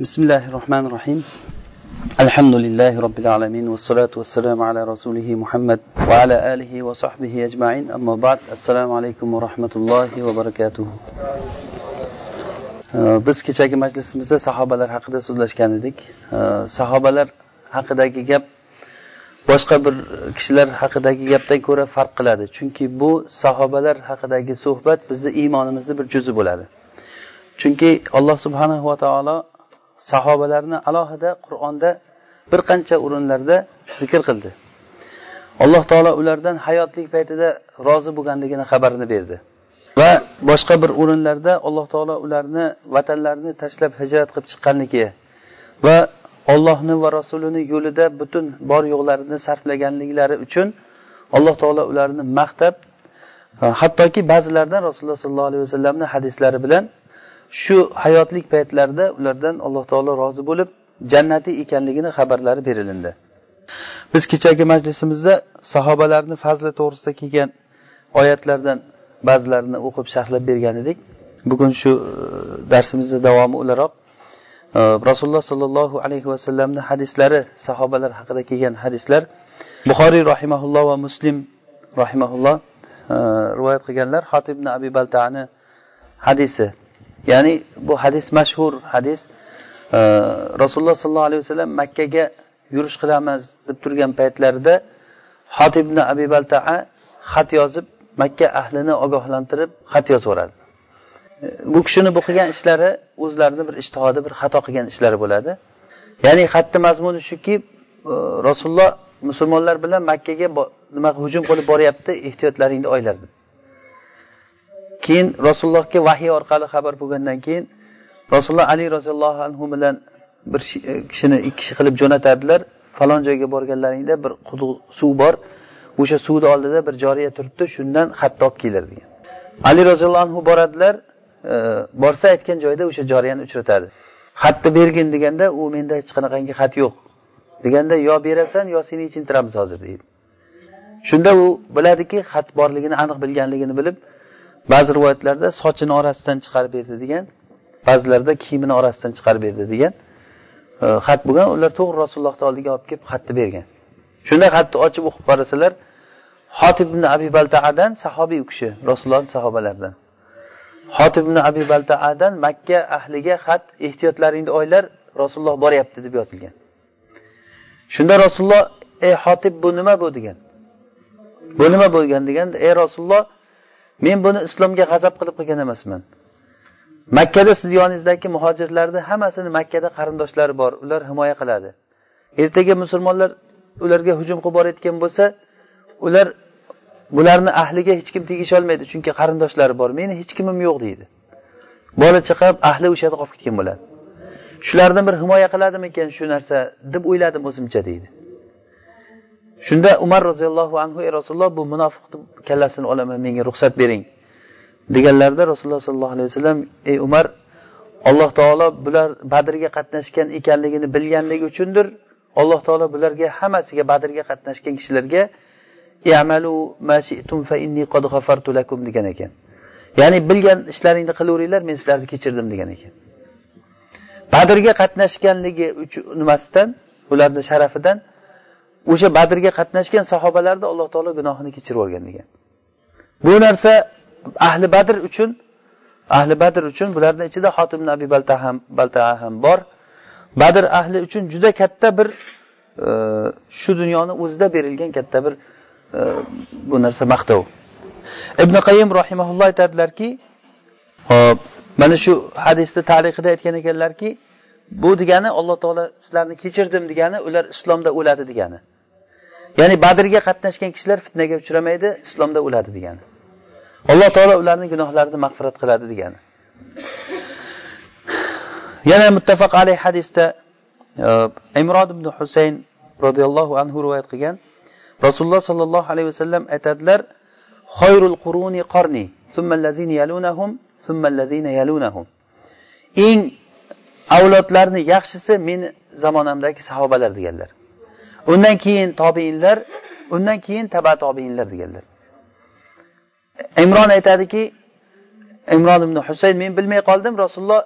بسم الله الرحمن الرحيم الحمد لله رب العالمين والصلاة والسلام على رسوله محمد وعلى آله وصحبه أجمعين أما بعد السلام عليكم ورحمة الله وبركاته biz kechagi majlisimizda sahobalar haqida so'zlashgan edik sahobalar haqidagi gap boshqa bir kishilar haqidagi gapdan ko'ra farq qiladi chunki bu sahobalar haqidagi suhbat bizni iymonimizni bir juzi bo'ladi chunki alloh subhanahu va taolo sahobalarni alohida qur'onda bir qancha o'rinlarda zikr qildi. Alloh taolo ulardan hayotlik paytida rozi bo'lganligini xabarini berdi. Va boshqa bir o'rinlarda alloh taolo ularni vatanlarini tashlab hijrat qilib chiqqanligi va ollohni va rasulini yo'lida butun bor yo'qlarini sarflaganliklari uchun alloh taolo ularni maqtab hattoki ba'zilardan rasululloh sollallohu alayhi vasallamni hadislari bilan shu hayotlik paytlarida ulardan alloh taolo rozi bo'lib jannatiy ekanligini xabarlari berilindi. Biz kechagi majlisimizda sahobalarni fazli to'g'risida kelgan oyatlardan ba'zilarini o'qib sharhlab bergan edik. Bugun shu e, darsimizni davomi o'laroq. E, Rasululloh sollallohu alayhi vasallamni hadislari sahobalar haqida kelgan hadislar. Buxoriy rahimaulloh va muslim rahimaulloh e, rivoyat qilganlar xotib ibn abi baltani hadisi. Ya'ni bu hadis mashhur hadis. Rasululloh sollallohu alayhi vasallam makkaga yurish qilamiz deb turgan paytlarida xotib ibn abi baltaa xat yozib makka ahlini ogohlantirib xat yozvoradi. Bu kishini bu qilgan ishlari o'zlarini bir ishtihodi bir xato qilgan ishlari bo'ladi. Ya'ni xatni mazmuni shuki e, rasululloh musulmonlar bilan makkaga nima hujum qilib boryapti ehtiyotlaringni olinglar deb keyin rasulullohga vahiy orqali xabar bo'lgandan keyin rasululloh ali roziyallohu anhu bilan bir e, kishini ikki kishi qilib jo'natadilar falon joyga borganlaringda bir quduq suv bor. O'sha suvni oldida bir joriya turibdi. Shundan xatni olib kelar degan. Ali roziyallohu anhu boradilar. E, borsa aytgan joyda o'sha joriyani uchratadi. Xatni bergin deganda u menda hech qanaqangi xat yo'q deganda yo berasan yo seni yechintiramiz hozir deydi. Shunda u biladiki xat borligini aniq bilganligini bilib ba'zi rivoyatlarda sochini orasidan chiqarib berdi degan ba'zilarda kiyimini orasidan chiqarib berdi degan e, xat bo'lgan. Ular to'g'ri rasulullohni oldiga olib kelib xatni bergan. Shunda xatni ochib o'qib qarasalar xotib ibn abi baltaadan sahobiy u kishi rasulullohni sahobalaridan. Xotib ibn abi baltaadan makka ahliga xat ehtiyotlaringni oylar rasululloh boryapti deb yozilgan. Shunda rasululloh ey xotib bu nima bu? degan. Bu nima bo'lgan deganda ey rasululloh men buni islomga g'azab qilib qilgan emasman. Makkada siz yoningizdagi muhojirlarni hammasini makkada qarindoshlari bor ular himoya qiladi. Ertaga musulmonlar ularga hujum qilib borayotgan bo'lsa ular bularni ahliga hech kim tegisholmaydi chunki qarindoshlari bor. Meni hech kimim yo'q deydi. Bola chaqa ahli o'sha yerda qolib ketgan bo'ladi. Shularni bir himoya qiladimikan shu narsa deb o'yladim o'zimcha deydi. Shunda umar roziyallohu anhu ey rasululloh bu munofiqni kallasini olaman menga ruxsat bering. Deganlarida rasululloh sollallohu alayhi vasallam ey umar alloh taolo bular badrga qatnashgan ekanligini bilganligi uchundir. Alloh taolo bularga hammasiga badrga qatnashgan kishilarga degan ekan. Ya'ni bilgan ishlaringni qilaveringlar men sizlarni kechirdim degan ekan. Badrga qatnashganligi nimasidan ularni sharafidan o'sha badrga qatnashgan sahobalarni alloh taolo gunohini kechirib yuborgan degan. Bu narsa ahli badr uchun ahli badr uchun bularni ichida xotim nabiy balta ham balta ham bor. Badr ahli uchun juda katta bir e, shu dunyoni o'zida berilgan katta bir e, bu narsa maqtov. Ibn qayim rahimaulloh aytadilarki hop mana shu hadisni tarixida aytgan ekanlarki bu degani alloh taolo sizlarni kechirdim degani ular islomda o'ladi degani. Ya'ni badrga qatnashgan kishilar fitnaga uchramaydi islomda o'ladi degani. Alloh taolo ularni gunohlarini mag'firat qiladi degani. Yana muttafaq alayh hadisda e, imrod ibn husayn roziyallohu anhu rivoyat qilgan. Rasululloh sollallohu alayhi vasallam aytadilar xoyrul quruni qorni yalunahum yalunahum. Eng avlodlarni yaxshisi meni zamonamdagi sahobalar deganlar. Undan keyin tobeinlar undan keyin taba tobeinlar deganlar. Imron aytadiki imron ibn husayn men bilmay qoldim rasululloh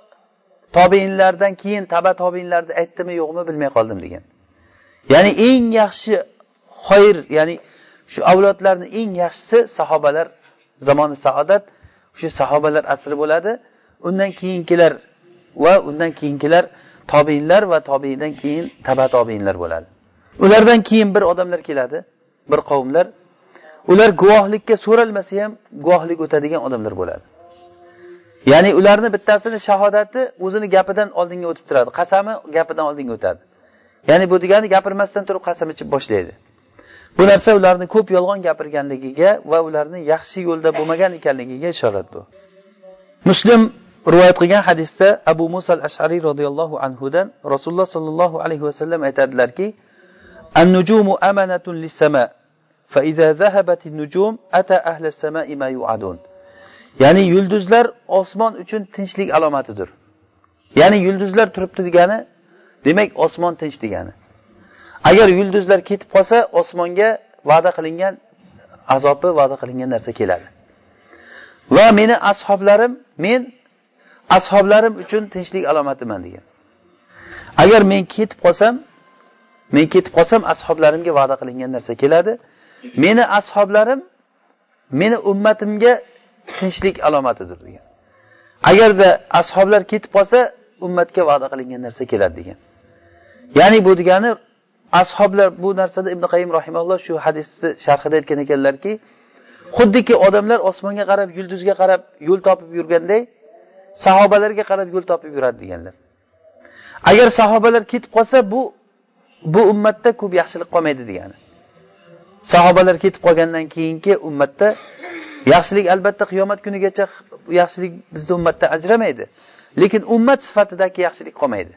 tobeinlardan keyin taba tobeinlarni aytdimi yo'qmi bilmay qoldim degan. Ya'ni eng yaxshi xoyr ya'ni shu avlodlarni eng yaxshisi sahobalar zamoni saodat shu sahobalar asri bo'ladi. Undan keyingilar va undan keyingilar tobeinlar va tobeindan keyin taba tobeinlar bo'ladi. Ulardan keyin bir odamlar keladi bir qavmlar. Ular guvohlikka so'ralmasa ham guvohlik o'tadigan odamlar bo'ladi. Ya'ni ularni bittasini shahodati o'zini gapidan oldinga o'tib turadi. Qasami gapidan oldinga o'tadi. Ya'ni bu degani gapirmasdan turib qasam ichib boshlaydi. Bu narsa ularni ko'p yolg'on gapirganligiga va ularni yaxshi yo'lda bo'lmagan ekanligiga ishorat bu. Muslim rivoyat qilgan hadisda abu muso al ashariy roziyallohu anhudan rasululloh sollallohu alayhi vasallam aytadilarki النجوم أمانة للسماء فإذا ذهبت النجوم أتى أهل السماء ما يوعدون ya'ni yulduzlar osmon uchun tinchlik alomatidir ya'ni yulduzlar turibdi degani demak osmon tinch degani agar yulduzlar ketib qolsa osmonga va'da qilingan azobi va'da qilingan narsa keladi va meni ashoblarim men ashoblarim uchun tinchlik alomatiman degan agar men ketib qolsam men ketib qolsam ashoblarimga va'da qilingan narsa keladi. Meni ashoblarim meni ummatimga tinchlik alomatidir degan. Agarda ashoblar ketib qolsa ummatga va'da qilingan narsa keladi degan. Ya'ni bu degani ashoblar bu narsada ibn qayim rahimalloh shu hadisni sharhida aytgan ekanlarki xuddiki odamlar osmonga qarab yulduzga qarab yo'l topib yurganday sahobalarga qarab yo'l topib yuradi deganlar. Agar sahobalar ketib qolsa bu bu ummatda ko'p yaxshilik qolmaydi degani. Sahobalar ketib qolgandan keyingi ummatda yaxshilik albatta qiyomat kunigacha yaxshilik bizni ummatdan ajramaydi. Lekin ummat sifatidagi yaxshilik qolmaydi.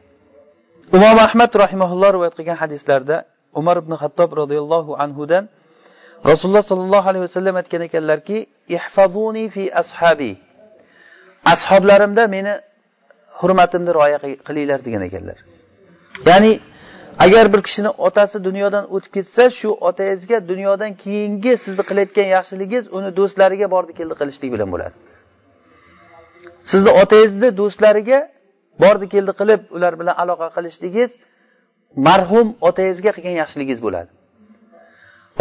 Imom ahmad rahimaulloh rivoyat qilgan hadislarda umar ibn hattob roziyallohu anhudan rasululloh sollallohu alayhi vasallam aytgan ekanlarki ihfazuni fi ashabi. Ashoblarimda meni hurmatimni rioya qilinglar degan ekanlar. Ya'ni agar bir kishini otasi dunyodan o'tib ketsa shu otangizga dunyodan keyingi sizni qilayotgan yaxshiligingiz uni do'stlariga bordi keldi qilishlik bilan bo'ladi. Sizni otangizni do'stlariga bordi keldi qilib ular bilan aloqa qilishligingiz marhum otangizga qilgan yaxshiligingiz bo'ladi.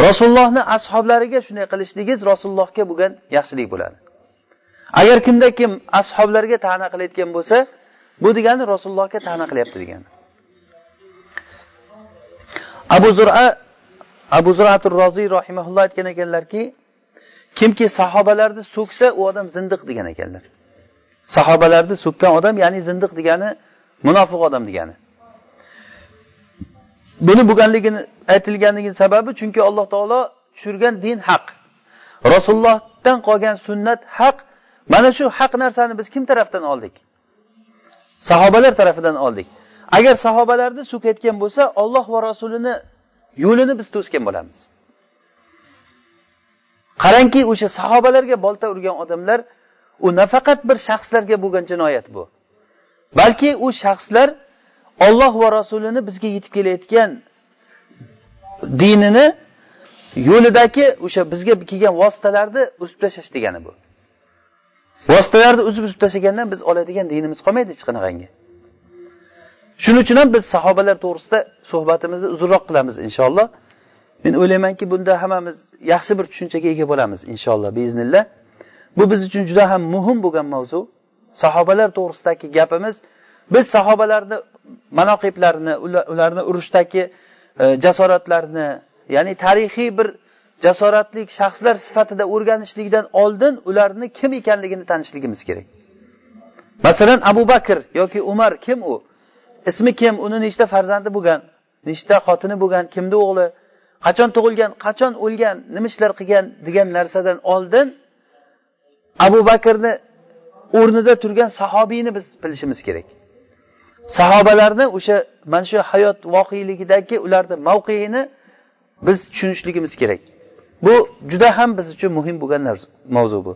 Rasulullohni ashoblariga shunday qilishligingiz rasulullohga bo'lgan yaxshilik bo'ladi. Agar kimda kim ashoblarga ta'na qilayotgan bo'lsa bu degani rasulullohga ta'na qilyapti degani. Abu zura abu zuratur roziy rahimaulloh aytgan ekanlarki kimki sahobalarni so'ksa u odam zindiq degan ekanlar. Sahobalarni so'kkan odam ya'ni zindiq degani munofiq odam degani. Buni bo'lganligini aytilganligini sababi chunki alloh taolo tushirgan din haq. Rasulullohdan qolgan sunnat haq. Mana shu haq narsani biz kim tarafdan oldik? Sahobalar tarafidan oldik. Agar sahobalarni so'kayotgan bo'lsa olloh va rasulini yo'lini biz to'sgan bo'lamiz. Qarangki o'sha sahobalarga bolta urgan odamlar u nafaqat bir shaxslarga bo'lgan jinoyat bu. Balki u shaxslar olloh va rasulini bizga yetib kelayotgan dinini yo'lidagi o'sha bizga kelgan vositalarni uzib tashlash degani bu. Vositalarni uzib uzib tashlagandan biz oladigan dinimiz qolmaydi hech qanaqangi. Shuning uchun ham biz sahobalar to'g'risida suhbatimizni uzunroq qilamiz inshaalloh. Men o'ylaymanki bunda hammamiz yaxshi bir tushunchaga ega bo'lamiz inshaalloh biiznillah. Bu biz uchun juda ham muhim bo'lgan mavzu. Sahobalar to'g'risidagi gapimiz biz sahobalarni manoqiblarini ularni urushdagi e, jasoratlarini ya'ni tarixiy bir jasoratli shaxslar sifatida o'rganishlikdan oldin ularni kim ekanligini tanishligimiz kerak. Masalan abu bakr yoki umar kim u? Ismi kim uni nechta farzandi bo'lgan nechta xotini bo'lgan kimni o'g'li qachon tug'ilgan qachon o'lgan nima ishlar qilgan degan narsadan oldin abu bakrni o'rnida turgan sahobiyni biz bilishimiz kerak. Sahobalarni o'sha mana shu hayot voqeligidagi ularni mavqeini biz tushunishligimiz kerak. Bu juda ham biz uchun muhim bo'lgan mavzu bu.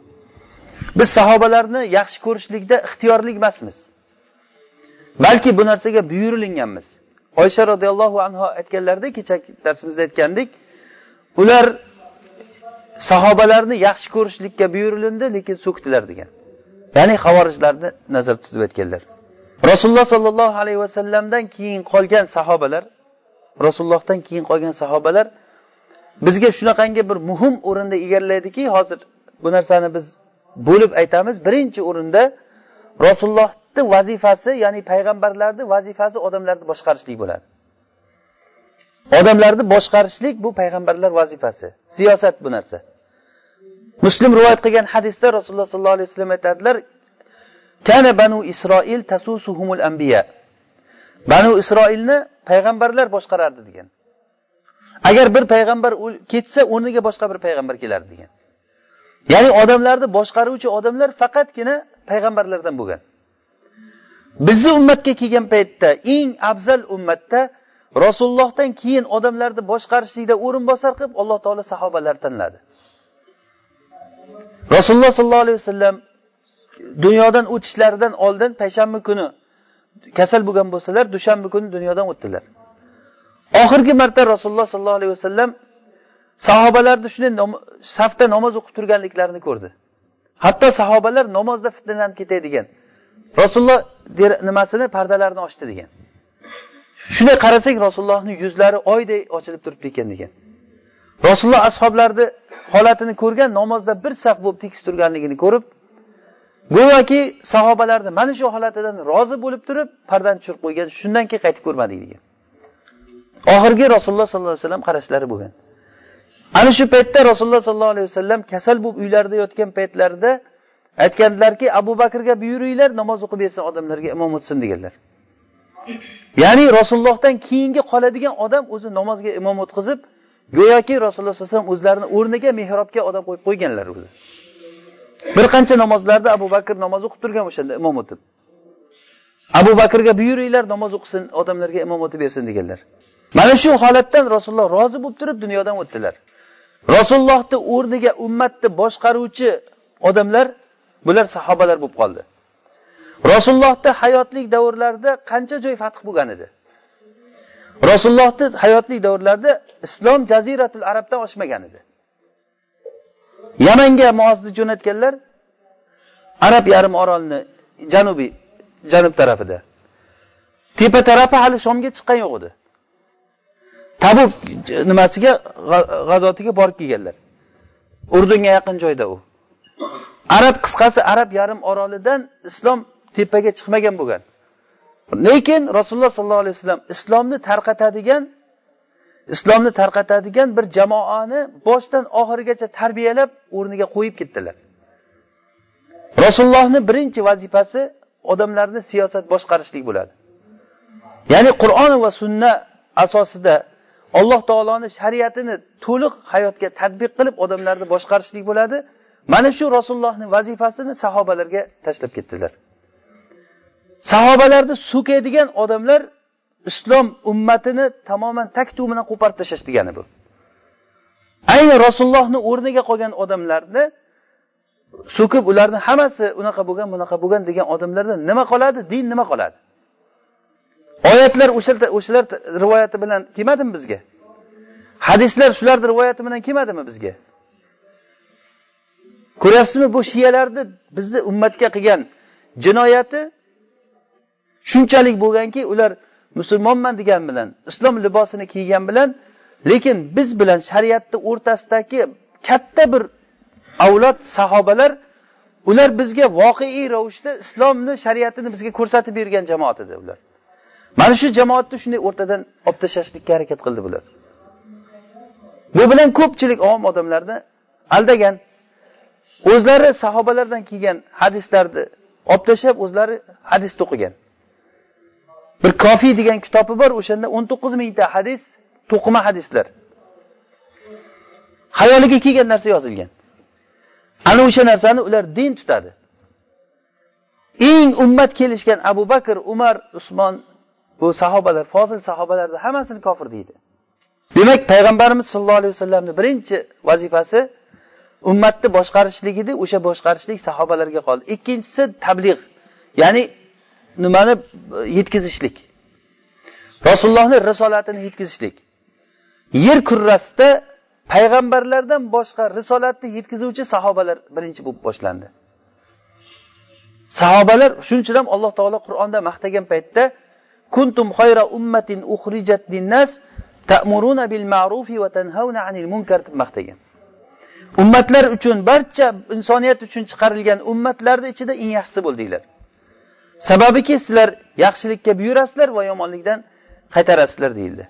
Biz sahobalarni yaxshi ko'rishlikda ixtiyorli emasmiz. Balki bu narsaga buyurilinganmiz. Oysha roziyallohu anhu aytganlarida kecha darsimizda aytgandik ular sahobalarni yaxshi ko'rishlikka buyurilindi lekin so'kdilar degan. Ya'ni havorijlarni nazarda tutib aytganlar. Rasululloh sollallohu alayhi vasallamdan keyin qolgan sahobalar rasulullohdan keyin qolgan sahobalar bizga shunaqangi bir muhim o'rinda egallaydiki hozir bu narsani biz bo'lib aytamiz. Birinchi o'rinda bitta vazifasi ya'ni payg'ambarlarni vazifasi odamlarni boshqarishlik bo'ladi. Odamlarni boshqarishlik bu payg'ambarlar vazifasi siyosat bu narsa. Muslim rivoyat qilgan hadisda rasululloh sollallohu alayhi vasallam aytadilar kana banu isroil tasusuhumul anbiya. Banu isroilni payg'ambarlar boshqarardi degan. Agar bir payg'ambar ketsa o'rniga boshqa bir payg'ambar kelardi degan. Ya'ni odamlarni boshqaruvchi odamlar faqatgina payg'ambarlardan bo'lgan. Bizni ummatga kelgan paytda eng afzal ummatda rasulullohdan keyin odamlarni boshqarishlikda o'rinbosar qilib alloh taolo sahobalar tanladi. Rasululloh sollallohu alayhi vasallam dunyodan o'tishlaridan oldin payshanba kuni kasal bo'lgan bo'lsalar dushanba kuni dunyodan o'tdilar. Oxirgi marta rasululloh sollallohu alayhi vasallam sahobalarni shunday safda namoz o'qib turganliklarini ko'rdi. Hatto sahobalar namozda fitnalanib ketay degan rasululloh nimasini pardalarini ochdi degan. Shunday qarasak rasulullohni yuzlari oyday ochilib turibdi ekan degan. Rasululloh ashoblarni holatini ko'rgan namozda bir saf bo'lib tekis turganligini ko'rib go'yoki sahobalarni mana shu holatidan rozi bo'lib turib pardani tushirib qo'ygan shundan keyin qaytib ko'rmadik degan. Oxirgi rasululloh sollallohu alayhi vasallam qarashlari bo'lgan. Ana shu paytda rasululloh sollallohu alayhi vasallam kasal bo'lib uylarida yotgan paytlarida aytgandilarki abu bakrga buyuringlar namoz o'qib bersin odamlarga imom o'tsin deganlar. Ya'ni rasulullohdan keyingi qoladigan odam o'zi namozga imom o'tqizib go'yoki rasululloh sallallohu alayhi vasallam o'zlarini o'rniga mehrobga odam qo'yib qo'yganlar o'zi. Bir qancha namozlarda abu bakr namoz o'qib turgan o'shanda imom o'tib. Abu bakrga buyuringlar namoz o'qisin odamlarga imom o'tib bersin deganlar. Mana shu holatdan rasululloh rozi bo'lib turib dunyodan o'tdilar. Rasulullohni o'rniga ummatni boshqaruvchi odamlar bular sahobalar bo'lib qoldi. Rasulullohni hayotlik davrlarida qancha joy fath bo'lgan edi? Rasulullohni hayotlik davrlarida islom jaziratul arabdan oshmagan edi. Yamanga muozni jo'natganlar arab yarim orolni janubiy janub tarafida. Tepa tarafi hali shomga chiqqan yo'q edi. Tabuk nimasiga? G'azotiga borib kelganlar. Urdunga yaqin joyda u. arab qisqasi arab yarim orolidan islom tepaga chiqmagan bo'lgan. Lekin rasululloh sollallohu alayhi vasallam islomni tarqatadigan islomni tarqatadigan bir jamoani boshdan oxirigacha tarbiyalab o'rniga qo'yib ketdilar. Rasulullohni birinchi vazifasi odamlarni siyosat boshqarishlik bo'ladi. Ya'ni qur'on va sunna asosida alloh taoloni shariatini to'liq hayotga tadbiq qilib odamlarni boshqarishlik bo'ladi. Mana shu rasulullohni vazifasini sahobalarga tashlab ketdilar. Sahobalarni so'kadigan odamlar islom ummatini tamoman tak bilan qo'parib tashlash degani bu. Ayni rasulullohni o'rniga qolgan odamlarni so'kib ularni hammasi unaqa bo'lgan bunaqa bo'lgan degan odamlardan nima qoladi? Din nima qoladi? Oyatlar o'shalar rivoyati bilan kelmadimi bizga? Hadislar shularni rivoyati bilan kelmadimi bizga? Ko'ryapsizmi bu shiyalarni bizni ummatga qilgan jinoyati? Shunchalik bo'lganki ular musulmonman degan bilan islom libosini kiygan bilan lekin biz bilan shariatni o'rtasidagi katta bir avlod sahobalar ular bizga voqeiy ravishda islomni shariatini bizga ko'rsatib bergan jamoat edi ular. Mana shu jamoatni shunday o'rtadan olib tashlashlikka harakat qildi bular. Bu bilan ko'pchilik ovom odamlarni aldagan. O'zlari sahobalardan kelgan hadislarni olib tashlab o'zlari hadis o'qigan bir kofiy degan kitobi bor o'shanda o'n to'qqiz mingta hadis to'qima hadislar. Xayoliga kelgan narsa yozilgan. Ana o'sha narsani ular din tutadi. Eng ummat kelishgan abu bakr umar usmon bu sahobalar fozil sahobalarni hammasini kofir deydi. Demak payg'ambarimiz sollallohu alayhi vasallamni birinchi vazifasi ummatni boshqarishlik edi o'sha boshqarishlik sahobalarga qoldi. Ikkinchisi tabliğ ya'ni nimani yetkazishlik. Rasulullohni risolatini yetkazishlik. Yer kurrasida payg'ambarlardan boshqa risolatni yetkazuvchi sahobalar birinchi bo'lib boshlandi. Sahobalar shuning uchun ham alloh taolo qur'onda maqtagan paytda kuntum xayra ummatin uxrijat linnas ta'muruna bil ma'rufi va tanhauna anil munkar deb maqtagan. Ummatlar uchun barcha insoniyat uchun chiqarilgan ummatlarni ichida eng yaxshisi bo'ldinglar sababiki sizlar yaxshilikka buyurasizlar va yomonlikdan qaytarasizlar deyildi.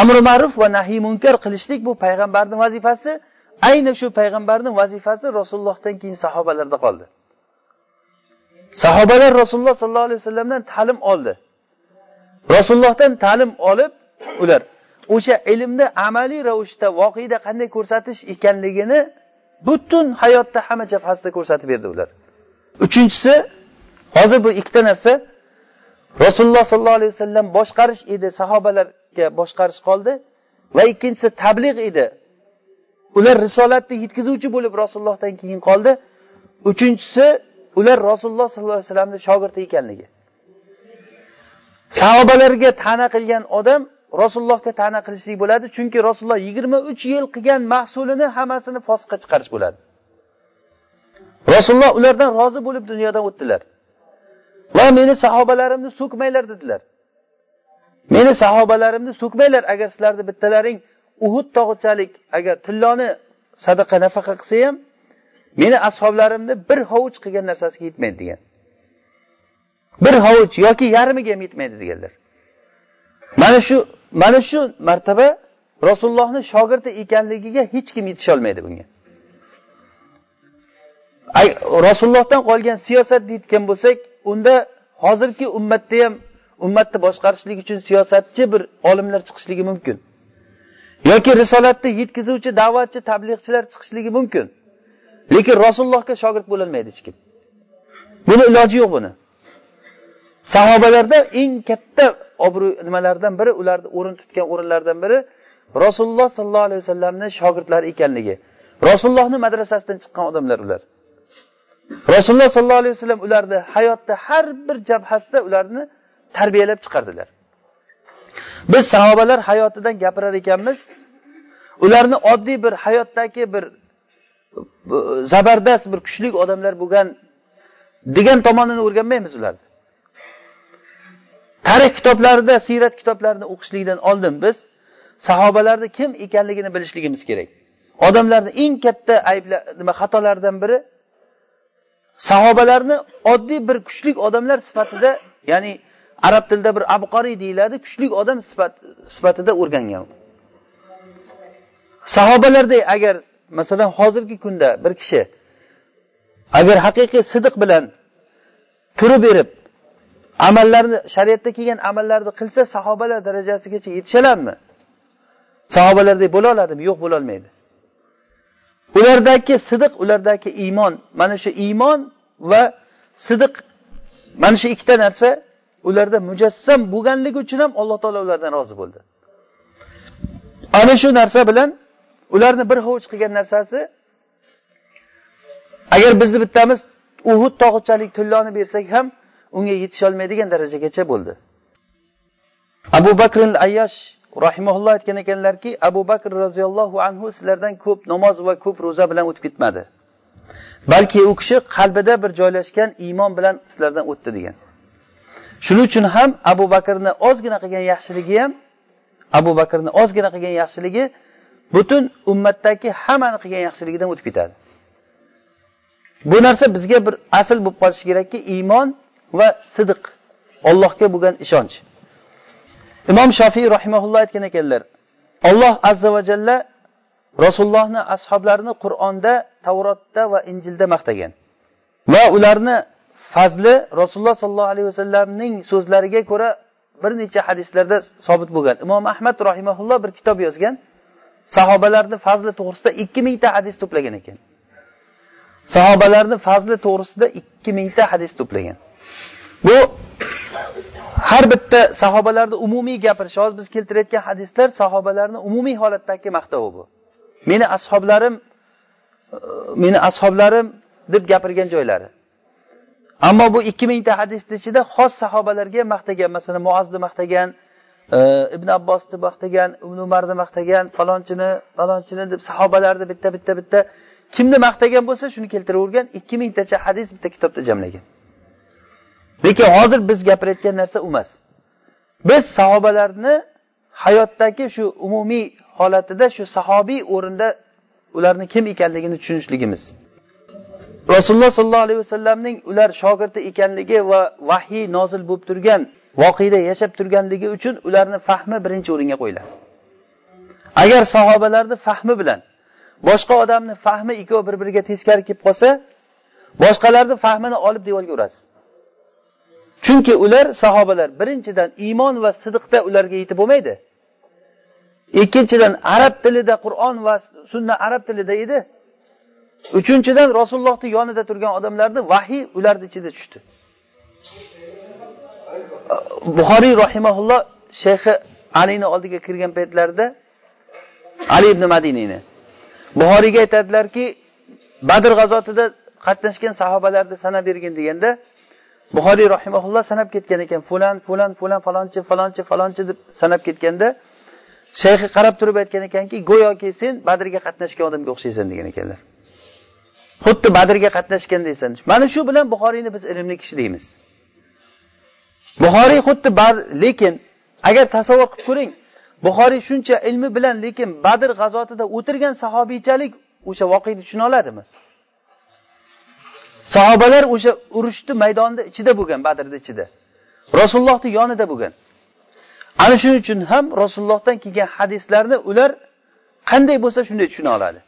Amri ma'ruf va nahiy munkar qilishlik bu payg'ambarni vazifasi. Ayni shu payg'ambarni vazifasi rasulullohdan keyin sahobalarda qoldi. Sahobalar rasululloh sollallohu alayhi vasallamdan ta'lim oldi. Rasulullohdan ta'lim olib ular o'sha ilmni amaliy ravishda voqeda qanday ko'rsatish ekanligini butun hayotda hamma jabhasida ko'rsatib berdi ular. Uchinchisi hozir bu ikkita narsa. Rasululloh sollallohu alayhi vasallam boshqarish edi sahobalarga boshqarish qoldi. Va ikkinchisi tabliğ edi. Ular risolatni yetkazuvchi bo'lib rasulullohdan keyin qoldi. Uchinchisi ular rasululloh sollallohu alayhi vasallamni shogirdi ekanligi. Sahobalarga ta'na qilgan odam rasulullohga ta'na qilishlik bo'ladi chunki rasululloh yigirma uch yil qilgan mahsulini hammasini fosiqqa chiqarish bo'ladi. Rasululloh ulardan rozi bo'lib dunyodan o'tdilar. Va meni sahobalarimni so'kmanglar dedilar. Meni sahobalarimni so'kmanglar agar sizlarni bittalaring uhud tog'ichalik agar tilloni sadaqa nafaqa qilsa ham meni ashoblarimni bir hovuch qilgan narsasiga yetmaydi degan. Bir hovuch yoki yarmiga ham yetmaydi deganlar. Mana shu mana shu martaba rasulullohni shogirdi ekanligiga hech kim yetisholmaydi bunga. Rasulullohdan qolgan siyosat deyotgan bo'lsak unda hozirgi ummatda ham ummatni boshqarishlik uchun siyosatchi bir olimlar chiqishligi mumkin. Yoki risolatni yetkazuvchi da'vatchi tabliğchilar chiqishligi mumkin. Lekin rasulullohga shogird bo'lolmaydi hech kim. Buni iloji yo'q buni. Sahobalarda eng katta obro' nimalardan biri ularni o'rin tutgan o'rinlardan biri rasululloh sollallohu alayhi vasallamni shogirdlari ekanligi. Rasulullohni madrasasidan chiqqan odamlar ular. Rasululloh sollallohu alayhi vasallam ularni hayotda har bir jabhasida ularni tarbiyalab chiqardilar. Biz sahobalar hayotidan gapirar ekanmiz ularni oddiy bir hayotdagi bir zabardast bir kuchli odamlar bo'lgan degan tomonini o'rganmaymiz ularni. Tarix kitoblarida siyrat kitoblarini o'qishlikdan oldin biz sahobalarni kim ekanligini bilishligimiz kerak. Odamlarni eng katta ayblar nima xatolaridan biri sahobalarni oddiy bir kuchli odamlar sifatida ya'ni arab tilida bir abqoriy deyiladi kuchli odam sifatida o'rgangan. Sahobalarday agar masalan hozirgi kunda bir kishi agar haqiqiy sidiq bilan turib berib amallarni shariatda kelgan amallarni qilsa sahobalar darajasigacha yetishaladimi sahobalardek bo'la oladimi? Yo'q bo'lolmaydi ulardagi sidiq ulardagi iymon. Mana shu iymon va sidiq mana shu ikkita narsa ularda mujassam bo'lganligi uchun ham alloh taolo ulardan rozi bo'ldi. Ana shu narsa bilan ularni bir hovuch qilgan narsasi agar bizni bittamiz uhud tog'ichalik tilloni bersak ham unga yetisholmaydigan darajagacha bo'ldi. Abu bakr ayyosh rahimaulloh aytgan ekanlarki abu bakr roziyallohu anhu sizlardan ko'p namoz va ko'p ro'za bilan o'tib ketmadi. Balki u kishi qalbida bir joylashgan iymon bilan sizlardan o'tdi degan. Shuning uchun ham abu bakrni ozgina qilgan yaxshiligi ham abu bakrni ozgina qilgan yaxshiligi butun ummatdagi hammani qilgan yaxshiligidan o'tib ketadi. Bu narsa bizga bir asl bo'lib qolishi kerakki iymon va sidiq ollohga bo'lgan ishonch. Imom shofiy rahimaulloh aytgan ekanlar olloh azza va jalla rasulullohni ashoblarini qur'onda tavrotda va injilda maqtagan. Va ularni fazli rasululloh sollallohu alayhi vasallamning so'zlariga ko'ra bir necha hadislarda sobit bo'lgan. Imom ahmad rahimaulloh bir kitob yozgan sahobalarni fazli to'g'risida ikki mingta hadis to'plagan ekan. Sahobalarni fazli to'g'risida ikki mingta hadis to'plagan. Bu har bitta sahobalarni umumiy gapirish hozir biz keltirayotgan hadislar sahobalarni umumiy holatdagi maqtovi bu. Meni ashoblarim meni ashoblarim deb gapirgan joylari. Ammo bu ikki mingta hadisni ichida xos sahobalarga maqtagan masalan muozni maqtagan e, ibn abbosni maqtagan ibn umarni maqtagan falonchini falonchini deb sahobalarni bitta bitta bitta kimni maqtagan bo'lsa shuni keltiravergan ikki mingtacha hadis bitta kitobda jamlagan. Lekin hozir biz gapirayotgan narsa u emas. Biz sahobalarni hayotdagi shu umumiy holatida shu sahobiy o'rinda ularni kim ekanligini tushunishligimiz. Rasululloh sollallohu alayhi vasallamning ular shogirdi ekanligi va vahiy nozil bo'lib turgan voqeda yashab turganligi uchun ularni fahmi birinchi o'ringa qo'yiladi. Agar sahobalarni fahmi bilan boshqa odamni fahmi ikkovi bir biriga teskari kelib qolsa boshqalarni fahmini olib devorga urasiz. Chunki ular sahobalar birinchidan iymon va sidiqda ularga yetib bo'lmaydi. Ikkinchidan arab tilida qur'on va sunna arab tilida edi. Uchinchidan rasulullohni yonida turgan odamlarni vahiy ularni ichida tushdi. Buxoriy rahimaulloh shayxi alini oldiga kirgan paytlarida ali ibn madiniyni buxoriyga aytadilarki badr g'azotida qatnashgan sahobalarni sanab bergin deganda buxoriy rahimaulloh sanab ketgan ekan. Fulan fulan fulan falonchi falonchi falonchi deb sanab ketganda shayxi qarab turib aytgan ekanki go'yoki sen badrga qatnashgan odamga o'xshaysan degan ekanlar. Xuddi badrga qatnashgandaysan mana shu bilan buxoriyni biz ilmli kishi deymiz. Buxoriy xuddi lekin agar tasavvur qilib ko'ring buxoriy shuncha ilmi bilan lekin badr g'azotida o'tirgan sahobiychalik o'sha voqeani tushuna oladimi? Sahobalar o'sha urushni maydonida ichida bo'lgan badrni ichida. Rasulullohni yonida bo'lgan. Ana shuning uchun ham rasulullohdan kelgan hadislarni ular qanday bo'lsa shunday tushuna oladi.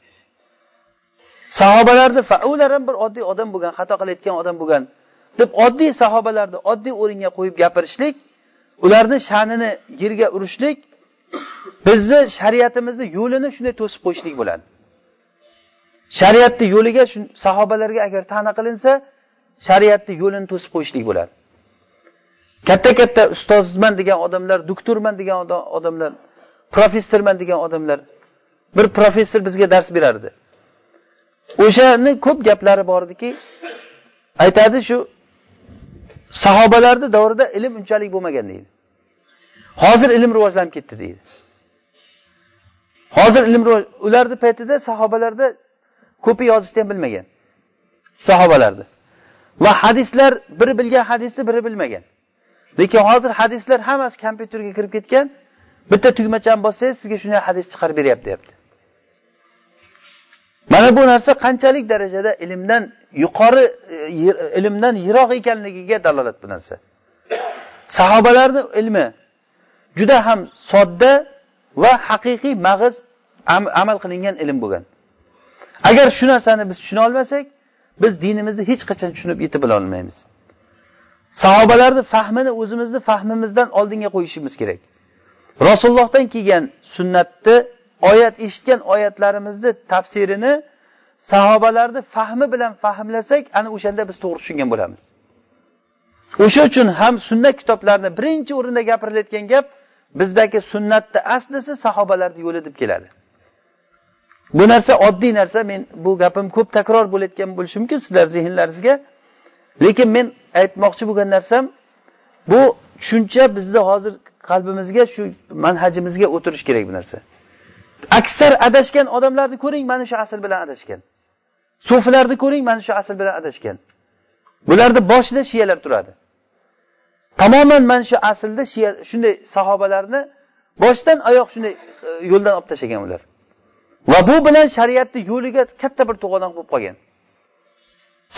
Sahobalarni ular ham bir oddiy odam bo'lgan xato qilayotgan odam bo'lgan deb oddiy sahobalarni oddiy o'ringa qo'yib gapirishlik ularni sha'nini yerga urishlik bizni shariatimizni yo'lini shunday to'sib qo'yishlik bo'ladi. Shariatni yo'liga sahobalarga agar ta'na qilinsa shariatni yo'lini to'sib qo'yishlik bo'ladi. Katta katta ustozman degan odamlar doktorman degan odamlar professorman degan odamlar bir professor bizga dars berardi. O'shani ko'p gaplari bor ediki aytadi shu sahobalarni davrida ilm unchalik bo'lmagan deydi. Hozir ilm rivojlanib ketdi deydi. Hozir ilm ularni paytida sahobalarda ko'pi yozishni ham bilmagan. Sahobalarni. Va hadislar biri bilgan hadisni biri bilmagan. Lekin hozir hadislar hammasi kompyuterga kirib ketgan. Bitta tugmachani bossangiz sizga shunday hadis chiqarib beryapti deyapti mana bu narsa qanchalik darajada ilmdan yuqori e, ilmdan yiroq ekanligiga dalolat bu narsa. Sahobalarni ilmi juda ham sodda va haqiqiy mag'iz amal qilingan ilm bo'lgan. Agar shu narsani biz tushuna olmasak biz dinimizni hech qachon tushunib yetib bila olmaymiz. Sahobalarni fahmini o'zimizni fahmimizdan oldinga qo'yishimiz kerak. Rasulullohdan kelgan sunnatni oyat eshitgan oyatlarimizni tafsirini sahobalarni fahmi bilan fahmlasak ana o'shanda biz to'g'ri tushungan bo'lamiz. O'sha uchun ham sunnat kitoblarini birinchi o'rinda gapirilayotgan gap bizdagi sunnatni aslisi sahobalarni yo'li deb keladi. Bu narsa oddiy narsa. Men bu gapim ko'p takror bo'layotgan bo'lishi mumkin sizlar zehnlaringizga lekin men aytmoqchi bo'lgan narsam bu tushuncha bizni hozir qalbimizga shu manhajimizga o'tirishi kerak bu narsa. Aksar adashgan odamlarni ko'ring mana shu asl bilan adashgan. Sufilarni ko'ring mana shu asl bilan adashgan. Bularni boshida shiyalar turadi. Tamoman mana shu aslda shiya shunday sahobalarni boshdan oyoq shunday e, yo'ldan olib tashlagan ular. Va bu bilan shariatni yo'liga katta bir to'g'anoq bo'lib qolgan.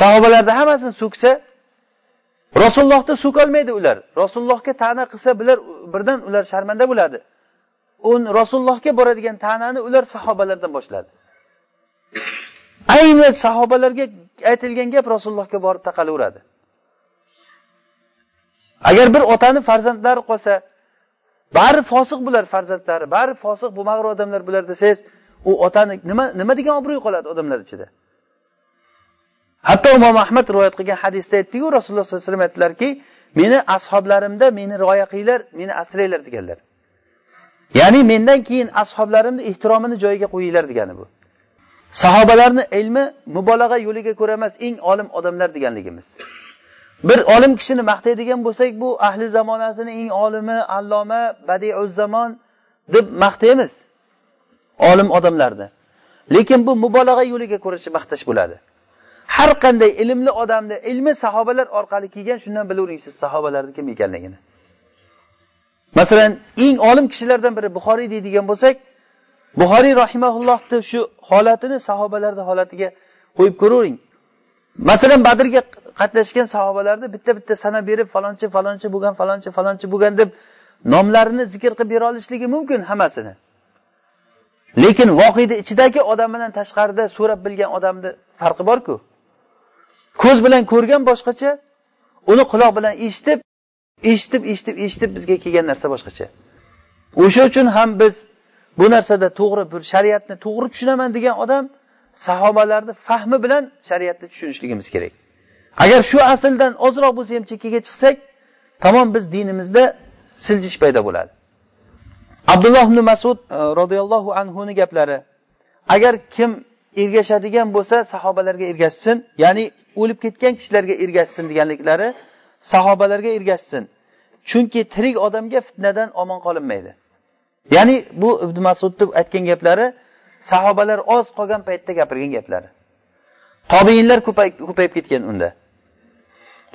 Sahobalarni hammasini so'ksa rasulullohni so'kolmaydi ular. Rasulullohga ta'na qilsa bular birdan ular sharmanda bo'ladi. Rasulullohga boradigan ta'nani ular sahobalardan boshladi. Ayni sahobalarga aytilgan gap rasulullohga borib taqalaveradi. Agar bir otani farzandlari qolsa bari fosiq bular farzandlari bari fosiq bo'lmag'ir odamlar bular desangiz u otani nima nima degan obro'y qoladi odamlar ichida? Hatto imom ahmad rivoyat qilgan hadisda aytdiku rasululloh sollallohu alayhi vasallam aytdilarki meni ashoblarimda meni rioya qilinglar meni asranglar deganlar. Ya'ni mendan keyin ashoblarimni ehtiromini joyiga qo'yinglar degani bu. Sahobalarni ilmi mubolag'a yo'liga ko'ra emas eng olim odamlar deganligimiz. Bir olim kishini maqtaydigan bo'lsak bu ahli zamonasini eng olimi alloma badiuz zamon deb maqtaymiz. Olim odamlarni. Lekin bu mubolag'a yo'liga ko'ra maqtash bo'ladi. Har qanday ilmli odamni ilmi sahobalar orqali kelgan shundan bilavering siz sahobalarni kim ekanligini. Masalan eng olim kishilardan biri buxoriy deydigan bo'lsak buxoriy rahimaullohni shu holatini sahobalarni holatiga qo'yib ko'ravering masalan badrga qatnashgan sahobalarni bitta bitta sanab berib falonchi falonchi bo'lgan falonchi falonchi bo'lgan deb nomlarini zikr qilib bera olishligi mumkin hammasini. Lekin voqeda ichidagi odam bilan tashqarida so'rab bilgan odamni farqi borku. Ko'z bilan ko'rgan boshqacha uni quloq bilan eshitib eshitib eshitib eshitib bizga kelgan narsa boshqacha. O'sha uchun ham biz bu narsada to'g'ri bir shariatni to'g'ri tushunaman degan odam sahobalarni fahmi bilan shariatni tushunishligimiz kerak. Agar shu asldan ozroq bo'lsa ham chekkaga chiqsak tamom biz dinimizda siljish paydo bo'ladi. Abdulloh ibn masud э, roziyallohu anhuni gaplari. Agar kim ergashadigan bo'lsa sahobalarga ergashsin ya'ni o'lib ketgan kishilarga ergashsin deganliklari sahobalarga ergashsin. Chunki tirik odamga fitnadan omon qolinmaydi. Ya'ni bu ibn masudni aytgan gaplari sahobalar oz qolgan paytda gapirgan gaplari. Tobeinlar ko'payib ketgan unda.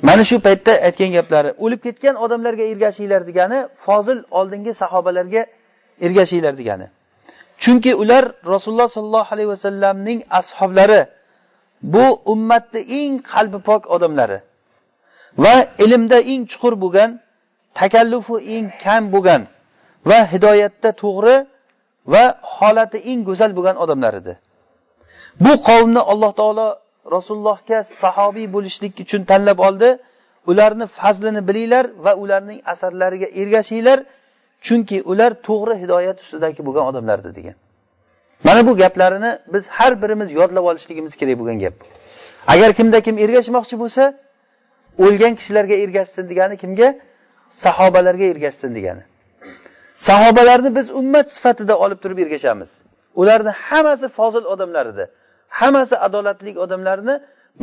Mana shu paytda aytgan gaplari o'lib ketgan odamlarga ergashinglar degani fozil oldingi sahobalarga ergashinglar degani. Chunki ular rasululloh sollallohu alayhi vasallamning ashoblari bu ummatni eng qalbi pok odamlari. Va ilmda eng chuqur bo'lgan takallufi eng kam bo'lgan va hidoyatda to'g'ri va holati eng go'zal bo'lgan odamlar edi. Bu qavmni alloh taolo rasulullohga sahobiy bo'lishlik uchun tanlab oldi. Ularni fazlini bilinglar va ularning asarlariga ergashinglar. Chunki ular to'g'ri hidoyat ustidagi bo'lgan odamlardi degan. Mana bu gaplarini biz har birimiz yodlab olishligimiz kerak bo'lgan gap. Agar kimda kim ergashmoqchi bo'lsa o'lgan kishilarga ergashsin degani kimga? Sahobalarga ergashsin degani. Sahobalarni biz ummat sifatida olib turib ergashamiz. Ularni hammasi fozil odamlar edi hammasi adolatli odamlarni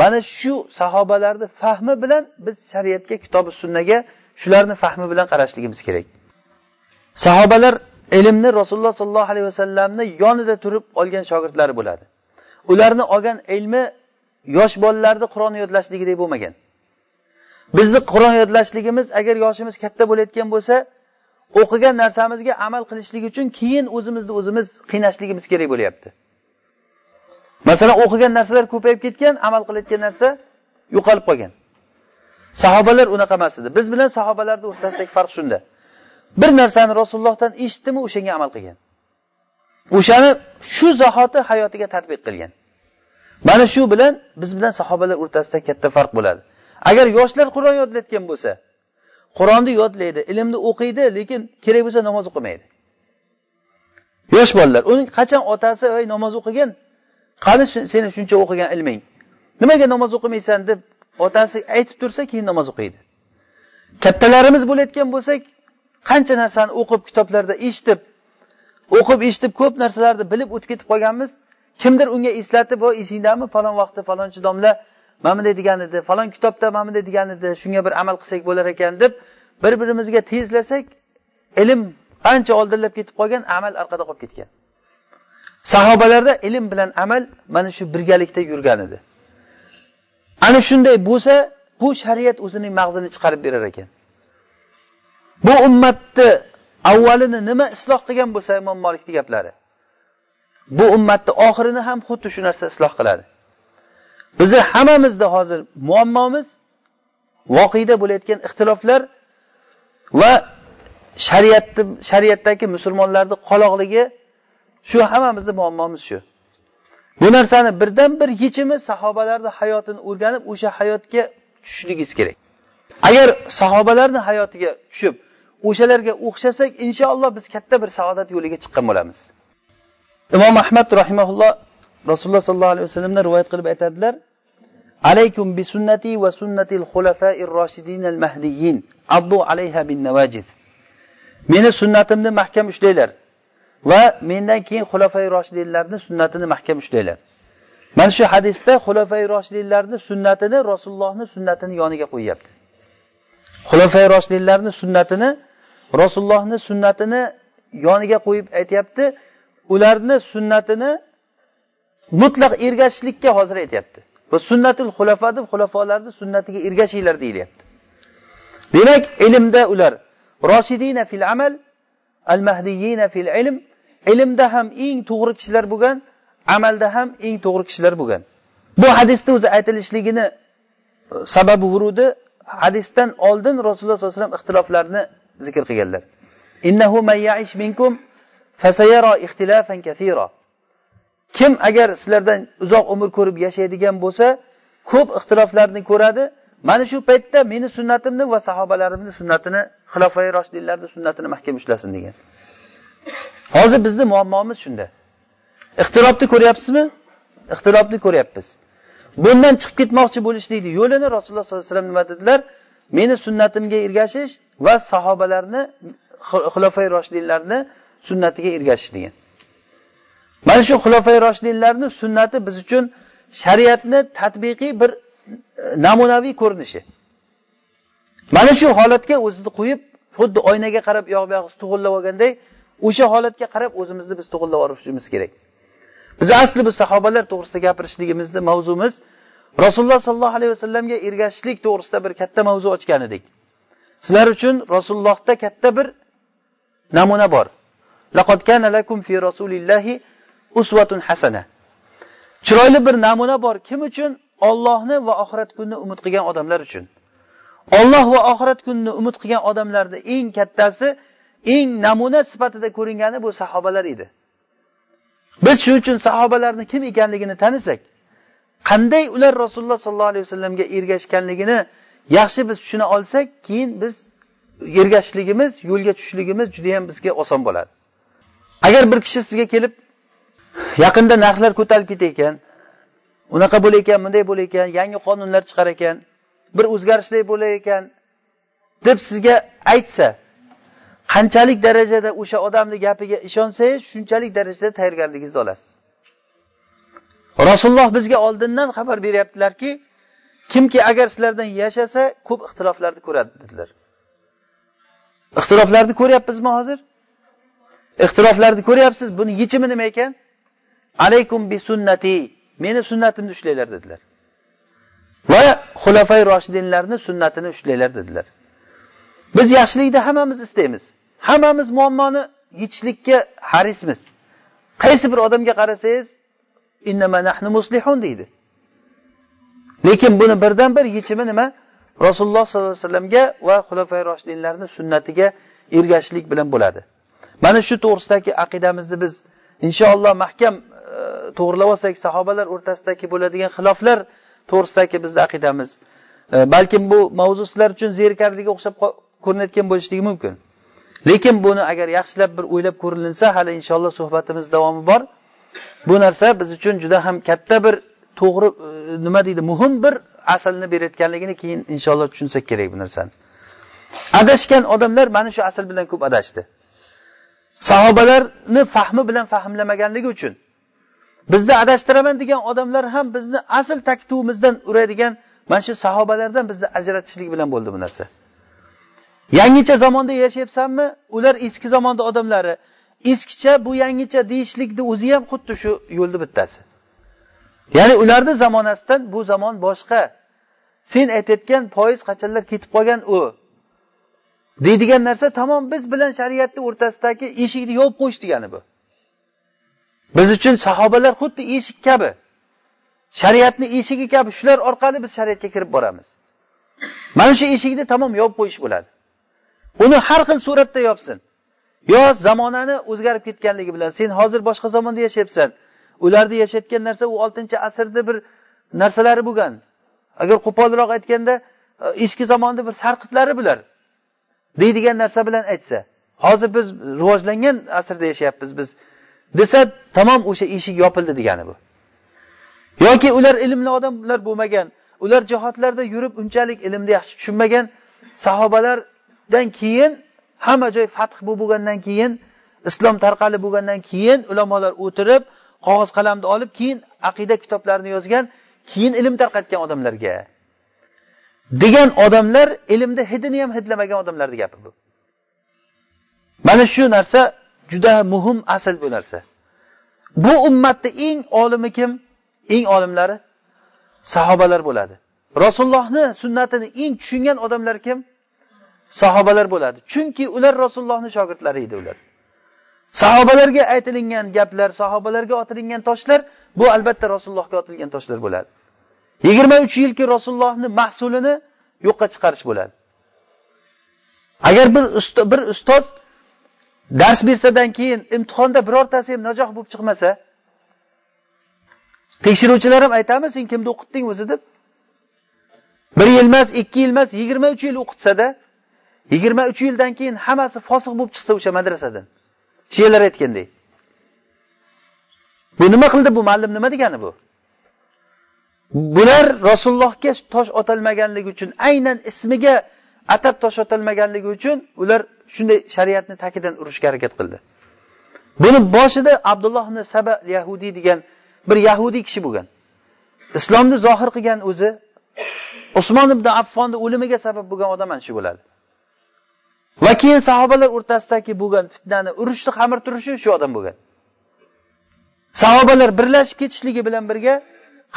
mana shu sahobalarni fahmi bilan biz shariatga kitobi sunnaga shularni fahmi bilan qarashligimiz kerak. Sahobalar ilmni rasululloh sollallohu alayhi vasallamni yonida turib olgan shogirdlari bo'ladi. Ularni olgan ilmi yosh bolalarni qur'on yodlashligidek bo'lmagan. Bizni qur'on yodlashligimiz agar yoshimiz katta bo'layotgan bo'lsa o'qigan narsamizga amal qilishlik uchun keyin o'zimizni o'zimiz qiynashligimiz kerak bo'lyapti. Masalan o'qigan narsalar ko'payib ketgan amal qilayotgan narsa yo'qolib qolgan. Sahobalar unaqa emas edi. Biz bilan sahobalarni o'rtasidagi farq shunda. Bir narsani rasulullohdan eshitdimi o'shanga amal qilgan. O'shani shu zahoti hayotiga tadbiq qilgan. Mana shu bilan biz bilan sahobalar o'rtasida katta farq bo'ladi. Agar yoshlar qur'on yodlayotgan bo'lsa qur'onni yodlaydi ilmni o'qiydi lekin kerak bo'lsa namoz o'qimaydi. Yosh bolalar uning qachon otasi ey namoz o'qigan? Qani seni shuncha o'qigan ilming? Nimaga namoz o'qimaysan deb otasi aytib tursa keyin namoz o'qiydi. Kattalarimiz bo'layotgan bo'lsak qancha narsani o'qib kitoblarda eshitib o'qib eshitib ko'p narsalarni bilib o'tib ketib qolganmiz. Kimdir unga eslatib voy esingdami falon vaqtda falonchi domla mana bunday degan edi falon kitobda mana bunday degan edi shunga bir amal qilsak bo'lar ekan deb bir birimizga tezlasak ilm ancha oldinlab ketib qolgan amal orqada qolib ketgan. Sahobalarda ilm bilan amal mana shu birgalikda yurgan edi. Ana shunday bo'lsa bu shariat o'zining mag'zini chiqarib berar ekan. Bu ummatni avvalini nima isloh qilgan bo'lsa imom molikni gaplari. Bu ummatni oxirini ham xuddi shu narsa isloh qiladi. Bizni hammamizda hozir muammomiz voqeda bo'layotgan ixtiloflar va shariatni shariatdagi musulmonlarni qoloqligi shu hammamizni muammomiz shu. Bu narsani birdan bir yechimi sahobalarni hayotini o'rganib o'sha hayotga tushishligingiz kerak. Agar sahobalarni hayotiga tushib o'shalarga o'xshasak inshaalloh biz katta bir saodat yo'liga chiqqan bo'lamiz. Imom ahmad rahimaulloh rasululloh sollallohu alayhi vasallamdan rivoyat qilib aytadilar alaykum bi sunnati va sunnatil xulafair roshidin al mahdiyin addu alayha bin navajiz meni sunnatimni mahkam ushlanglar va mendan keyin xulafai roshidinlarni sunnatini mahkam ushlanglar. Mana shu hadisda xulafai roshidinlarni sunnatini rasulullohni sunnatini yoniga qo'yyapti. Xulafai roshidinlarni sunnatini rasulullohni sunnatini yoniga qo'yib aytyapti. Ularni sunnatini mutlaq ergashishlikka hozir aytyapti. Bu sunnatul xulafa deb xulafolarni sunnatiga ergashinglar deyilyapti. Demak ilmda ular roshidina fil amal al mahdiyina fil ilm. Ilmda ham eng to'g'ri kishilar bo'lgan amalda ham eng to'g'ri kishilar bo'lgan. Bu hadisni o'zi aytilishligini sababi vurudi hadisdan oldin rasululloh sollallohu alayhi vasallam ixtiloflarni zikr qilganlar. Innahu minkum fasayara ixtilafan kathira. Kim agar sizlardan uzoq umr ko'rib yashaydigan bo'lsa ko'p ixtiloflarni ko'radi. Mana shu paytda meni sunnatimni va sahobalarimni sunnatini xilofai roshidinlarni sunnatini mahkam ushlasin degan. Hozir bizni muammomiz shunda. Ixtilofni ko'ryapsizmi? Ixtilofni ko'ryapmiz. Bundan chiqib ketmoqchi bo'lishlikni yo'lini rasululloh sollallohu alayhi vasallam nima dedilar? Meni sunnatimga ergashish va sahobalarni xulofay roshidinlarni sunnatiga ergashish degan. Mana shu xulofay roshidinlarni sunnati biz uchun shariatni tatbiqiy bir e, namunaviy ko'rinishi. Mana shu holatga o'zizni qo'yib xuddi oynaga qarab u yoq bu yog'imizni to'g'irlab olganday o'sha holatga qarab o'zimizni biz to'g'irlab olishimiz kerak. Biz asli bu sahobalar to'g'risida gapirishligimizni mavzumiz rasululloh sollallohu alayhi vasallamga ergashishlik to'g'risida bir katta mavzu ochgan edik. Sizlar uchun rasulullohda katta bir namuna bor. Laqad kana lakum fi rasulillahi uswatun hasana. Chiroyli bir namuna bor. Kim uchun? Ollohni va oxirat kunini umid qilgan odamlar uchun. Olloh va oxirat kunini umid qilgan odamlarni eng kattasi eng namuna sifatida ko'ringani bu sahobalar edi. Biz shuning uchun sahobalarni kim ekanligini tanisak qanday ular rasululloh sollallohu alayhi vasallamga ergashganligini yaxshi biz tushuna olsak keyin biz ergashishligimiz yo'lga tushishligimiz judayam bizga oson bo'ladi. Agar bir kishi sizga kelib yaqinda narxlar ko'tarilib ketayotgan unaqa bo'layotgan bunday bo'layotgan yangi qonunlar chiqar ekan bir o'zgarishlar bo'lar ekan deb sizga aytsa qanchalik darajada o'sha odamni gapiga ishonsangiz shunchalik darajada tayyorgarligingizni olasiz. Rasululloh bizga oldindan xabar beryaptilarki kimki agar sizlardan yashasa ko'p ixtiloflarni ko'radi dedilar. Ixtiloflarni ko'ryapmizmi hozir? Ixtiloflarni ko'ryapsiz buni yechimi nima ekan? Alaykum bi sunnati meni sunnatimni ushlanglar dedilar. Va xulafay roshidinlarni sunnatini ushlanglar dedilar. Biz yaxshilikni hammamiz istaymiz. Hammamiz muammoni yechishlikka harismiz. Qaysi bir odamga qarasangiz nahnu muslihun deydi. Lekin buni birdan bir yechimi nima? Rasululloh sollallohu alayhi vasallamga va xulafay roshidinlarni sunnatiga ergashishlik bilan bo'ladi. Mana shu to'g'risidagi aqidamizni biz inshaalloh mahkam e, to'g'irlab olsak sahobalar o'rtasidagi bo'ladigan xiloflar to'g'risidagi bizni aqidamiz. E, balkim bu mavzu sizlar uchun zerikarliga o'xshab ko'rinayotgan bo'lishligi mumkin. Lekin buni agar yaxshilab bir o'ylab ko'rilinsa hali inshaalloh suhbatimiz davomi bor. Bu narsa biz uchun juda ham katta bir to'g'ri e, nima deydi muhim bir aslni berayotganligini keyin inshaalloh tushunsak kerak bu narsani. Adashgan odamlar mana shu asl bilan ko'p adashdi. Sahobalarni fahmi bilan fahmlamaganligi uchun bizni adashtiraman degan odamlar ham bizni asl taktuvimizdan uradigan mana shu sahobalardan bizni ajratishlik bilan bo'ldi bu narsa. Yangicha zamonda yashayapsanmi? Ular eski zamonni odamlari eskicha bu yangicha deyishlikni o'zi ham xuddi shu yo'lni bittasi. Ya'ni ularni zamonasidan bu zamon boshqa. Sen aytayotgan foiz qachonlar ketib qolgan u? Deydigan narsa tamom biz bilan shariatni o'rtasidagi eshikni yopib qo'yish degani bu. Biz uchun sahobalar xuddi eshik kabi. Shariatni eshigi kabi shular orqali biz shariatga kirib boramiz. Mana shu eshikni tamom yopib qo'yish bo'ladi. Uni har xil suratda yopsin. Yo zamonani o'zgarib ketganligi bilan sen hozir boshqa zamonda yashayapsan. Ularni yashayotgan narsa u oltinchi asrni bir narsalari bo'lgan. Agar qo'polroq aytganda e, eski zamonni bir sarqitlari bular deydigan narsa bilan aytsa hozir biz rivojlangan asrda yashayapmiz biz desa tamom o'sha eshik yopildi degani bu. Yoki ular ilmli odamlar bo'lmagan ular jihodlarda yurib unchalik ilmni yaxshi tushunmagan sahobalardan keyin hamma joy fath bo'lgandan keyin islom tarqalib bo'lgandan keyin ulamolar o'tirib qog'oz qalamni olib keyin aqida kitoblarini yozgan keyin ilm tarqatgan odamlarga. Degan odamlar ilmni hidini ham hidlamagan odamlarni gapi bu. Mana shu narsa juda muhim asl bu narsa. Bu ummatni eng olimi kim? Eng olimlari sahobalar bo'ladi. Rasulullohni sunnatini eng tushungan odamlar kim? Sahobalar bo'ladi. Chunki ular rasulullohni shogirdlari edi ular. Sahobalarga aytilingan gaplar sahobalarga otilingan toshlar bu albatta rasulullohga otilgan toshlar bo'ladi. Yigirma uch yilki rasulullohni mahsulini yo'qqa chiqarish bo'ladi. Agar bir bir ustoz dars bersadan keyin imtihonda birortasi ham najoh bo'lib chiqmasa tekshiruvchilar ham aytami sen kimni o'qitding o'zi? deb. Bir yil emas ikki yil emas yigirma uch yil o'qitsada yigirma uch yildan keyin hammasi fosiq bo'lib chiqsa o'sha madrasadan. Shiyalar aytgandek. Bu nima qildi bu muallim? Nima degani bu? Bular rasulullohga tosh otolmaganligi uchun aynan ismiga atab tosh otolmaganligi uchun ular shunday shariatni tagidan urishga harakat qildi. Buni boshida abdulloh ibn saba yahudiy degan bir yahudiy kishi bo'lgan. Islomni zohir qilgan o'zi usmon ibn affonni o'limiga sabab bo'lgan odam mana shu bo'ladi. Va keyin sahobalar o'rtasidagi bo'lgan fitnani urushni qamir turishi shu odam bo'lgan. Sahobalar birlashib ketishligi bilan birga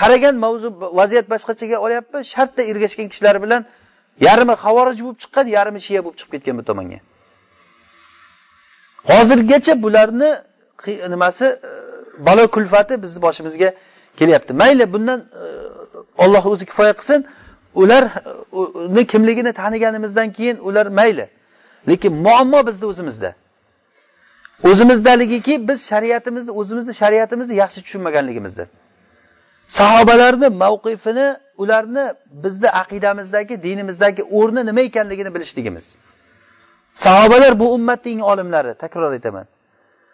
qaragan mavzu vaziyat boshqachaga olyapti shartda ergashgan kishilar bilan yarmi havorij bo'lib chiqqan yarmi shiya bo'lib chiqib ketgan bu tomonga. Hozirgacha bularni nimasi e, balo kulfati bizni boshimizga kelyapti. Mayli bundan e, olloh o'zi kifoya qilsin. Ularni e, kimligini taniganimizdan keyin ular mayli. Lekin muammo bizni o'zimizda. O'zimizdaligiki biz shariatimizni o'zimizni shariatimizni yaxshi tushunmaganligimizda. Sahobalarni mavqifini ularni bizni aqidamizdagi dinimizdagi o'rni nima ekanligini bilishligimiz. Sahobalar bu ummatning olimlari takror aytaman.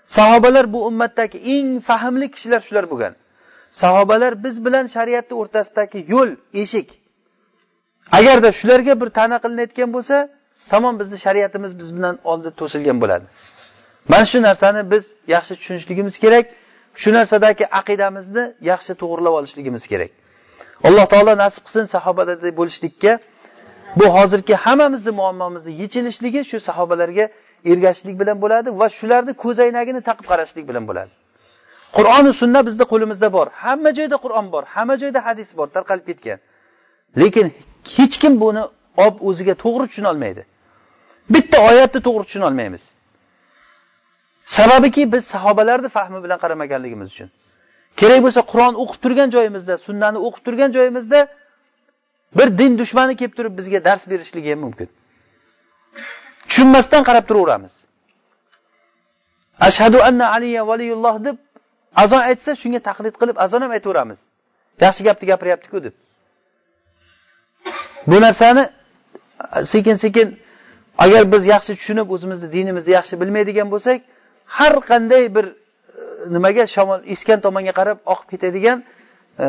Sahobalar bu ummatdagi eng fahmli kishilar shular bo'lgan. Sahobalar biz bilan shariatni o'rtasidagi yo'l eshik. Agarda shularga bir ta'na qilinayotgan bo'lsa tamom bizni shariatimiz biz bilan oldi to'silgan bo'ladi. Mana shu narsani biz yaxshi tushunishligimiz kerak. Shu narsadagi aqidamizni yaxshi to'g'irlab olishligimiz kerak. Alloh taolo nasib qilsin sahobalardek bo'lishlikka. Bu hozirgi hammamizni muammomizni yechilishligi shu sahobalarga ergashishlik bilan bo'ladi va shularni ko'zoynagini taqib qarashlik bilan bo'ladi. Qur'oni sunna bizni qo'limizda bor. Hamma joyda qur'on bor hamma joyda hadis bor tarqalib ketgan. Lekin hech kim buni olib o'ziga to'g'ri tushunolmaydi bitta oyatni to'g'ri tushunolmaymiz. Sababiki biz sahobalarni fahmi bilan qaramaganligimiz uchun. Kerak bo'lsa qur'on o'qib turgan joyimizda sunnani o'qib turgan joyimizda bir din dushmani kelib turib bizga dars berishligi ham mumkin. Tushunmasdan qarab turaveramiz. Ashhadu anna aliya valiyulloh deb azon aytsa shunga taqlid qilib azon ham aytaveramiz. Yaxshi gapni gapiryaptiku deb. Bu narsani sekin sekin agar biz yaxshi tushunib o'zimizni dinimizni yaxshi bilmaydigan bo'lsak har qanday bir e, nimaga shamol esgan tomonga qarab oqib ketadigan e,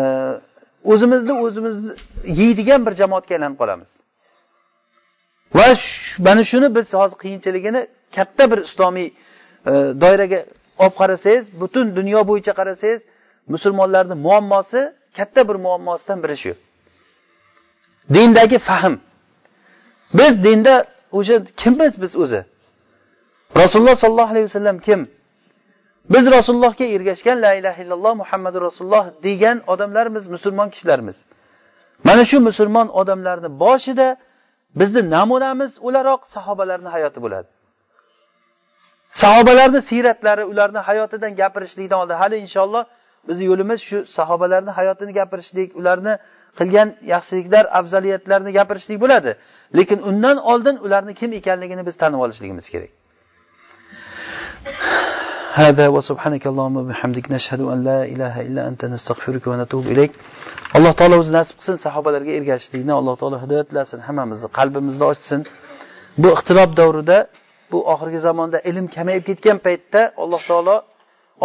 o'zimizni o'zimizni yeydigan bir jamoatga aylanib qolamiz. Va mana shuni biz hozir qiyinchiligini katta bir islomiy e, doiraga olib qarasangiz butun dunyo bo'yicha qarasangiz musulmonlarni muammosi katta bir muammosidan biri shu. Dindagi fahm. Biz dinda o'sha kimmiz biz o'zi? Rasululloh sollallohu alayhi vasallam kim? Biz rasulullohga ergashgan la ilaha illalloh muhammadu rasululloh degan odamlarmiz musulmon kishilarmiz mana shu musulmon odamlarni boshida bizni namunamiz o'laroq sahobalarni hayoti bo'ladi. Sahobalarni siyratlari ularni hayotidan gapirishlikdan oldin hali inshaalloh bizni yo'limiz shu sahobalarni hayotini gapirishlik ularni qilgan yaxshiliklar afzaliyatlarni gapirishlik bo'ladi lekin undan oldin ularni kim ekanligini biz tanib olishligimiz kerak هذا وسبحانك اللهم وبحمدك نشهد أن لا إله إلا أنت نستغفرك ونتوب إليك alloh taolo o'zi nasib qilsin sahobalarga ergashishlikni alloh taolo hidoyatlasin hammamizni qalbimizni ochsin bu ixtilob davrida bu oxirgi zamonda ilm kamayib ketgan paytda alloh taolo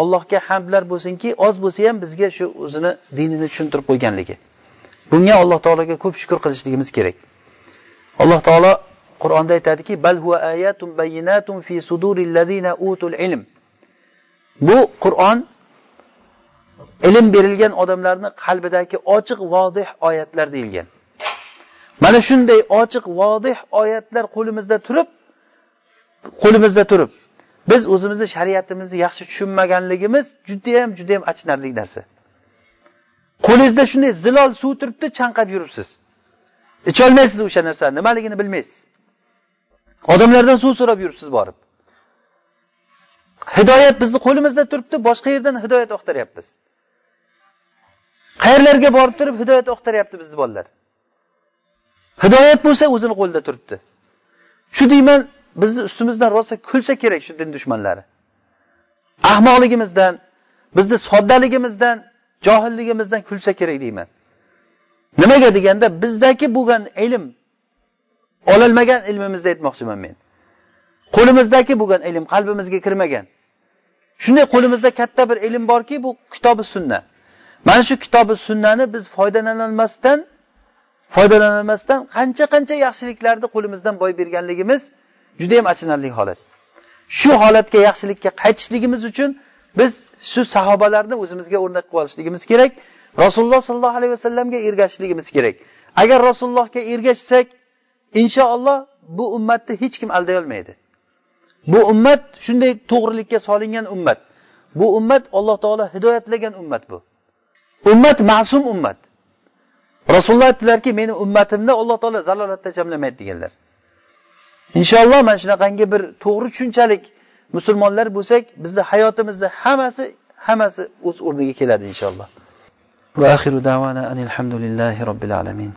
allohga hamdlar bo'lsinki oz bo'lsa ham bizga shu o'zini dinini tushuntirib qo'yganligi. Bunga alloh taologa ko'p shukur qilishligimiz kerak. Alloh taolo qur'onda aytadiki bal huwa ayatun bayyinatun fi suduril ladina utul ilm. Bu qur'on ilm berilgan odamlarni qalbidagi ochiq vodih oyatlar deyilgan. Mana shunday ochiq vodih oyatlar qo'limizda turib qo'limizda turib biz o'zimizni shariatimizni yaxshi tushunmaganligimiz judayam judayam achinarli narsa. Qo'lingizda shunday zilol suv turibdi chanqab yuribsiz. Icholmaysiz o'sha narsani nimaligini bilmaysiz. Odamlardan suv so'rab yuribsiz borib. Hidoyat bizni qo'limizda turibdi boshqa yerdan hidoyat oqtaryapmiz. Qayerlarga borib turib hidoyat oqtaryapti bizni bolalar? Hidoyat bo'lsa o'zini qo'lida turibdi. Shu deyman bizni ustimizdan rosa kulsa kerak shu din dushmanlari. Ahmoqligimizdan bizni soddaligimizdan johilligimizdan kulsa kerak deyman. Nimaga deganda bizdagi bo'lgan ilm ololmagan ilmimizni aytmoqchiman men. Qo'limizdagi bo'lgan ilm qalbimizga kirmagan. Shunday qo'limizda katta bir ilm borki bu kitobi sunna. Mana shu kitobi sunnani biz foydalanolmasdan foydalanolmasdan qancha qancha yaxshiliklarni qo'limizdan boy berganligimiz juda ham achinarli holat. Shu holatga yaxshilikka qaytishligimiz uchun biz shu sahobalarni o'zimizga o'rnak qilib olishligimiz kerak. Rasululloh sollallohu alayhi vasallamga ergashishligimiz kerak. Agar rasulullohga ergashsak inshaalloh bu ummatni hech kim alday olmaydi. Bu ummat shunday to'g'rilikka solingan ummat. Bu ummat alloh taolo hidoyatlagan ummat bu. Ummat ma'sum ummat. Rasululloh aytdilarki meni ummatimni alloh taolo zalolatda jamlamaydi deganlar. Inshaalloh mana shunaqangi bir to'g'ri tushunchalik musulmonlar bo'lsak bizni hayotimizda hammasi hammasi o'z o'rniga keladi inshaalloh va axiru davana anil hamdulillahi robbil alamin.